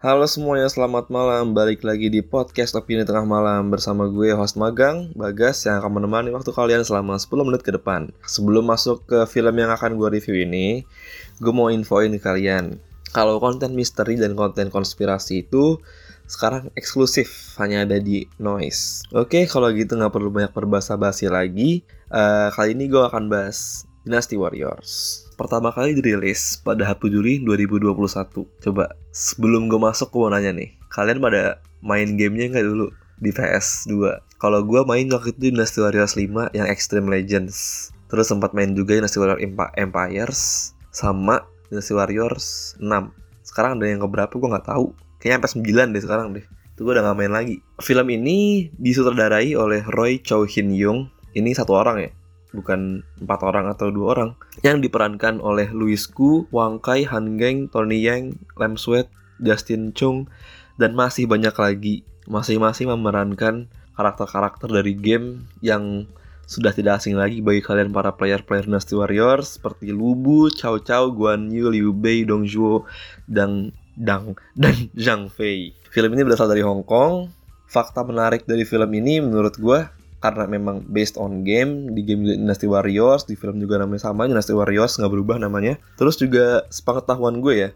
Halo semuanya, selamat malam. Balik lagi di podcast Opini Tengah Malam bersama gue host magang, Bagas yang akan menemani waktu kalian selama 10 menit ke depan. Sebelum masuk ke film yang akan gue review ini, gue mau infoin ke kalian. Kalau konten misteri dan konten konspirasi itu sekarang eksklusif hanya ada di Noise. Oke, kalau gitu nggak perlu banyak berbahasa basi lagi. Uh, kali ini gue akan bahas Dynasty Warriors pertama kali dirilis pada 1 Juli 2021. Coba sebelum gue masuk gue mau nih, kalian pada main gamenya nggak dulu di PS2? Kalau gue main waktu itu Dynasty Warriors 5 yang Extreme Legends. Terus sempat main juga Dynasty Warriors Empires sama Dynasty Warriors 6. Sekarang ada yang keberapa gue nggak tahu. Kayaknya sampai 9 deh sekarang deh. Itu gue udah gak main lagi. Film ini disutradarai oleh Roy Chow Hin Young. Ini satu orang ya bukan empat orang atau dua orang yang diperankan oleh Louis Gu, Wang Kai, Han Geng, Tony Yang, Lam Sweat, Justin Chung, dan masih banyak lagi. Masing-masing memerankan karakter-karakter dari game yang sudah tidak asing lagi bagi kalian para player-player Dynasty Warriors seperti Lubu, Cao Cao, Guan Yu, Liu Bei, Dong Zhuo, dan Dang dan Zhang Fei. Film ini berasal dari Hong Kong. Fakta menarik dari film ini menurut gue karena memang based on game di game Dynasty Warriors di film juga namanya sama Dynasty Warriors nggak berubah namanya. Terus juga sepengetahuan gue ya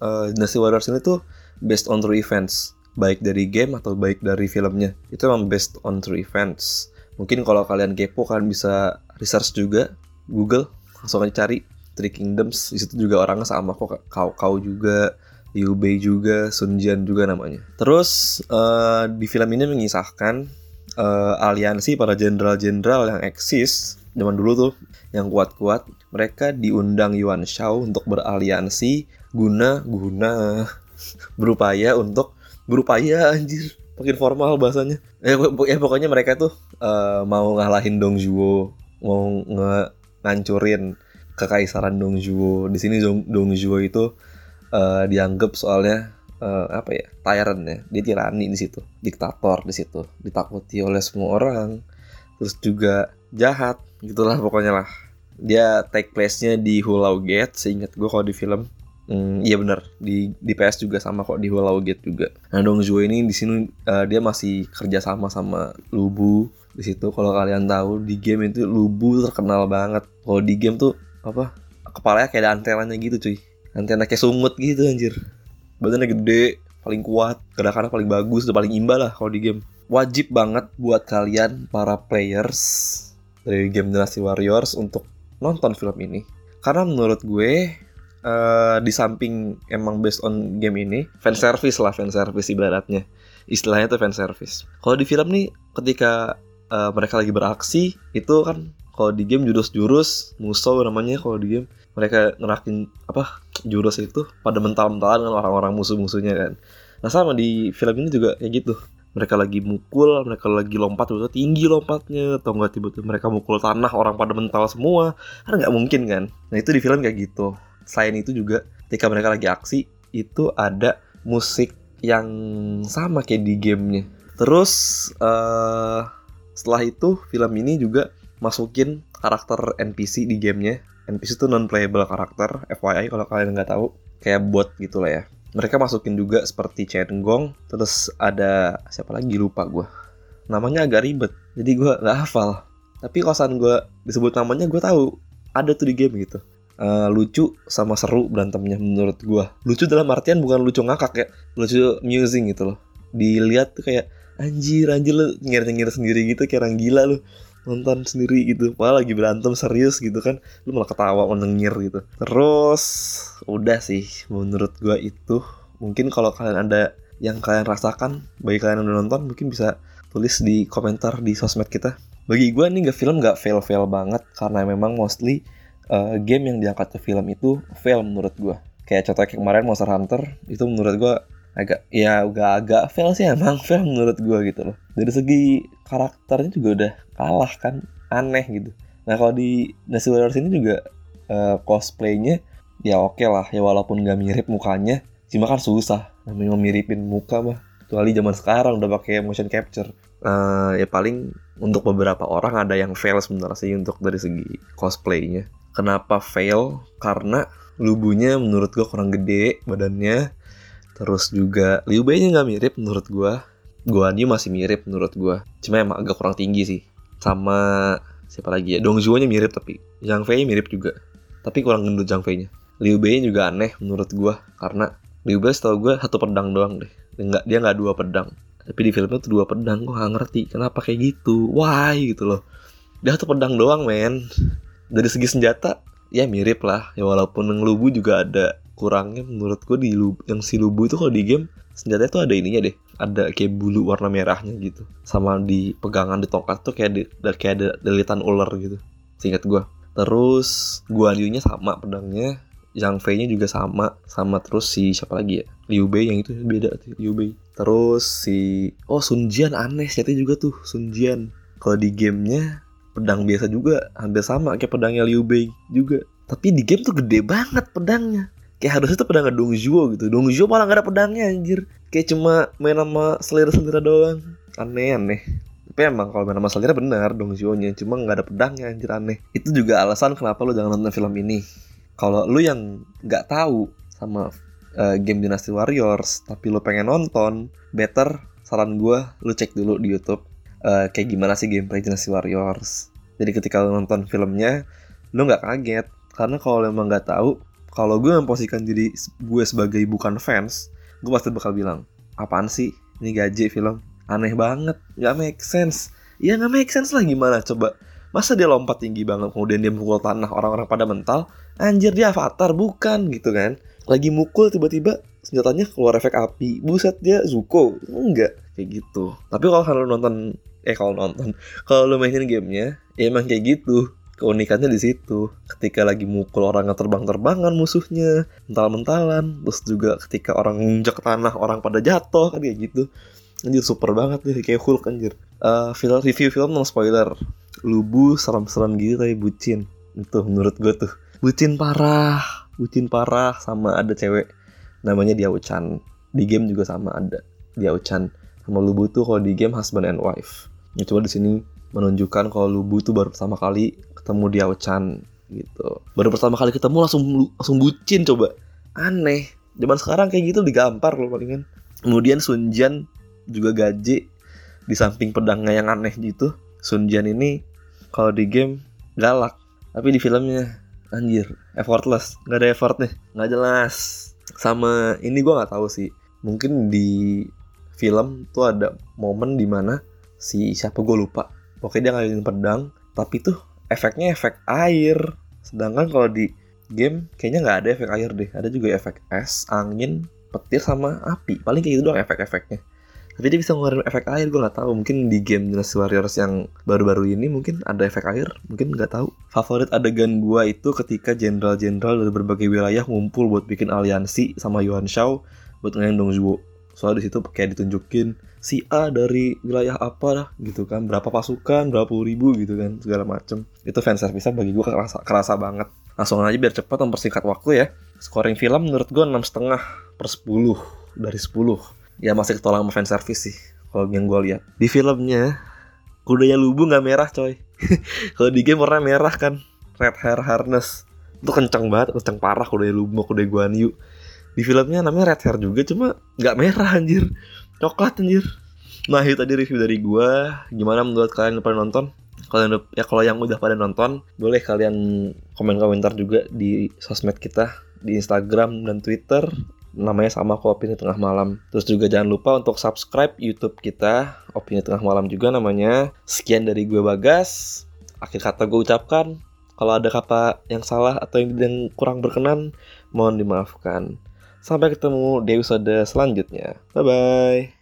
uh, Dynasty Warriors ini tuh based on true events baik dari game atau baik dari filmnya. Itu memang based on true events. Mungkin kalau kalian kepo kalian bisa research juga Google langsung aja cari Three Kingdoms. Di situ juga orangnya sama kok kau kau juga Liu Bei juga Sun Jian juga namanya. Terus uh, di film ini mengisahkan uh, aliansi para jenderal-jenderal yang eksis zaman dulu tuh yang kuat-kuat mereka diundang Yuan Shao untuk beraliansi guna guna berupaya untuk berupaya anjir makin formal bahasanya. Ya, ya pokoknya mereka tuh uh, mau ngalahin Dong Zhuo mau nge ngancurin kekaisaran Dong Zhuo. Di sini Dong Zhuo itu uh, dianggap soalnya uh, apa ya tyrant ya dia tirani di situ diktator di situ ditakuti oleh semua orang terus juga jahat gitulah pokoknya lah dia take place-nya di Hulau Gate seingat gue kalau di film Hmm, iya bener di di PS juga sama kok di Hulau Gate juga. Nah Dong Zhuo ini di sini uh, dia masih kerja sama sama Lubu di situ. Kalau kalian tahu di game itu Lubu terkenal banget. Kalau di game tuh apa kepalanya kayak ada antenanya gitu cuy. Antena kayak sungut gitu anjir badannya gede paling kuat gerakannya paling bagus dan paling imbal lah kalau di game. Wajib banget buat kalian para players dari game Dynasty Warriors untuk nonton film ini. Karena menurut gue uh, di samping emang based on game ini fan service lah fan service ibaratnya. Istilahnya itu fan service kalau di film nih ketika uh, mereka lagi beraksi itu kan kalau di game jurus-jurus musuh namanya kalau di game mereka ngerakin apa jurus itu pada mental-mentalan dengan orang-orang musuh-musuhnya kan. Nah sama di film ini juga kayak gitu. Mereka lagi mukul mereka lagi lompat tiba tinggi lompatnya atau nggak tiba-tiba mereka mukul tanah orang pada mental semua. Kan nggak mungkin kan. Nah itu di film kayak gitu. Selain itu juga ketika mereka lagi aksi itu ada musik yang sama kayak di gamenya. Terus uh, setelah itu film ini juga masukin karakter NPC di gamenya NPC itu non playable karakter FYI kalau kalian nggak tahu kayak bot gitu lah ya. Mereka masukin juga seperti Chen Gong terus ada siapa lagi lupa gue namanya agak ribet jadi gue nggak hafal. Tapi kosan gue disebut namanya gue tahu ada tuh di game gitu. Uh, lucu sama seru berantemnya menurut gue lucu dalam artian bukan lucu ngakak ya lucu musing gitu loh. Dilihat tuh kayak anjir anjir lu nyengir-nyengir sendiri gitu kayak orang gila lu nonton sendiri gitu. Malah lagi berantem serius gitu kan. Lu malah ketawa menengir gitu. Terus udah sih menurut gua itu. Mungkin kalau kalian ada yang kalian rasakan bagi kalian yang udah nonton mungkin bisa tulis di komentar di sosmed kita. Bagi gua nih nggak film nggak fail fail banget. Karena memang mostly uh, game yang diangkat ke film itu fail menurut gua. Kayak contoh kayak kemarin Monster Hunter itu menurut gua agak ya udah agak fail sih emang fail menurut gue gitu loh. Dari segi karakternya juga udah kalah kan aneh gitu. Nah kalau di Nasi Warriors ini juga uh, cosplaynya ya oke okay lah ya walaupun gak mirip mukanya cuma kan susah namanya miripin muka mah. Kecuali zaman sekarang udah pakai motion capture. Uh, ya paling untuk beberapa orang ada yang fail sebenarnya sih untuk dari segi cosplaynya. Kenapa fail? Karena lubunya menurut gue kurang gede badannya Terus juga Liu Bei nya nggak mirip menurut gue. Guan Yu masih mirip menurut gue. Cuma emang agak kurang tinggi sih. Sama siapa lagi ya? Dong Zhuo nya mirip tapi Zhang Fei mirip juga. Tapi kurang gendut Zhang Fei nya. Liu Bei juga aneh menurut gue karena Liu Bei setahu gue satu pedang doang deh. Enggak dia nggak dua pedang. Tapi di filmnya tuh dua pedang. Gue gak ngerti kenapa kayak gitu. Why gitu loh. Dia satu pedang doang men. Dari segi senjata ya mirip lah. Ya walaupun yang Lubu juga ada kurangnya menurut gue di Lubu, yang si Lubu itu kalau di game senjatanya tuh ada ininya deh. Ada kayak bulu warna merahnya gitu. Sama di pegangan di tongkat tuh kayak di, kayak ada delitan ular gitu singkat gue terus Guan Yu nya sama pedangnya Yang Fei nya juga sama sama terus si siapa lagi ya? Liu Bei yang itu beda tuh Liu Bei. Terus si oh Sun Jian aneh senjatanya juga tuh Sun Jian. Kalau di gamenya pedang biasa juga hampir sama kayak pedangnya Liu Bei juga. Tapi di game tuh gede banget pedangnya kayak harusnya tuh pedang Dong Zhuo gitu. Dong Zhuo malah gak ada pedangnya anjir. Kayak cuma main sama selera-selera doang. Aneh aneh. Tapi emang kalau main sama selera benar Dong Zhuo nya cuma gak ada pedangnya anjir aneh. Itu juga alasan kenapa lo jangan nonton film ini. Kalau lu yang nggak tahu sama uh, game Dynasty Warriors tapi lo pengen nonton better saran gue lu cek dulu di YouTube uh, kayak gimana sih gameplay Dynasty Warriors. Jadi ketika lo nonton filmnya lu nggak kaget. Karena kalau emang nggak tahu kalau gue memposisikan diri gue sebagai bukan fans gue pasti bakal bilang apaan sih? Ini gaji film. Aneh banget nggak make sense. Ya nggak make sense lah gimana coba. Masa dia lompat tinggi banget kemudian dia mukul tanah orang-orang pada mental? Anjir dia avatar bukan gitu kan. Lagi mukul tiba-tiba senjatanya keluar efek api. Buset dia Zuko. Enggak kayak gitu. Tapi kalau kalian nonton eh kalau nonton kalau lo mainin gamenya ya emang kayak gitu keunikannya di situ. Ketika lagi mukul orang yang terbang-terbangan musuhnya. Mental-mentalan. Terus juga ketika orang nginjak tanah orang pada jatuh. Kan kayak gitu. Anjir super banget nih. Kayak Hulk anjir. Uh, film review film non spoiler. Lubu serem-serem gitu tapi bucin. Itu menurut gue tuh. Bucin parah. Bucin parah sama ada cewek. Namanya Diao Chan. Di game juga sama ada Diao Chan. Sama lubu tuh kalau di game husband and wife. Ya, coba di sini menunjukkan kalau lubu tuh baru pertama kali ketemu dia Chan gitu. Baru pertama kali ketemu langsung langsung bucin coba. Aneh. Zaman sekarang kayak gitu digampar loh palingan. Kemudian Sunjan juga gaji di samping pedangnya yang aneh gitu. Sunjan ini kalau di game galak tapi di filmnya anjir effortless. Nggak ada nih nggak jelas. Sama ini gue nggak tahu sih. Mungkin di film tuh ada momen di mana si siapa gue lupa. Pokoknya dia ngalihin pedang tapi tuh efeknya efek air. Sedangkan kalau di game kayaknya nggak ada efek air deh. Ada juga efek es angin petir sama api. Paling kayak gitu doang efek-efeknya. Tapi dia bisa ngeluarin efek air gue nggak tahu. Mungkin di game Dynasty Warriors yang baru-baru ini mungkin ada efek air mungkin nggak tahu. Favorit adegan gue itu ketika jenderal-jenderal dari berbagai wilayah ngumpul buat bikin aliansi sama Yuan Shao buat ngelain Dong Zhuo. Soalnya di situ kayak ditunjukin si A dari wilayah apa lah gitu kan. Berapa pasukan berapa puluh ribu gitu kan segala macem. Itu fans service bagi gue kerasa kerasa banget. Langsung aja biar cepat mempersingkat waktu ya. Scoring film menurut gue enam setengah per 10 dari 10 ya masih ketolak sama fans service sih kalau yang gue lihat. Di filmnya kudanya lubu nggak merah coy. Kalau di game warna merah kan red hair harness. Itu kenceng banget kenceng parah kudanya lubu kuda Guan Yu. Di filmnya namanya red hair juga cuma nggak merah anjir coklat anjir. Nah itu tadi review dari gua. Gimana menurut kalian pada nonton? Kalian ya kalau yang udah pada nonton boleh kalian komen komentar juga di sosmed kita di Instagram dan Twitter. Namanya sama kok opini tengah malam. Terus juga jangan lupa untuk subscribe YouTube kita opini tengah malam juga namanya. Sekian dari gue Bagas. Akhir kata gue ucapkan kalau ada kata yang salah atau yang kurang berkenan mohon dimaafkan Sampai ketemu di episode selanjutnya. Bye bye.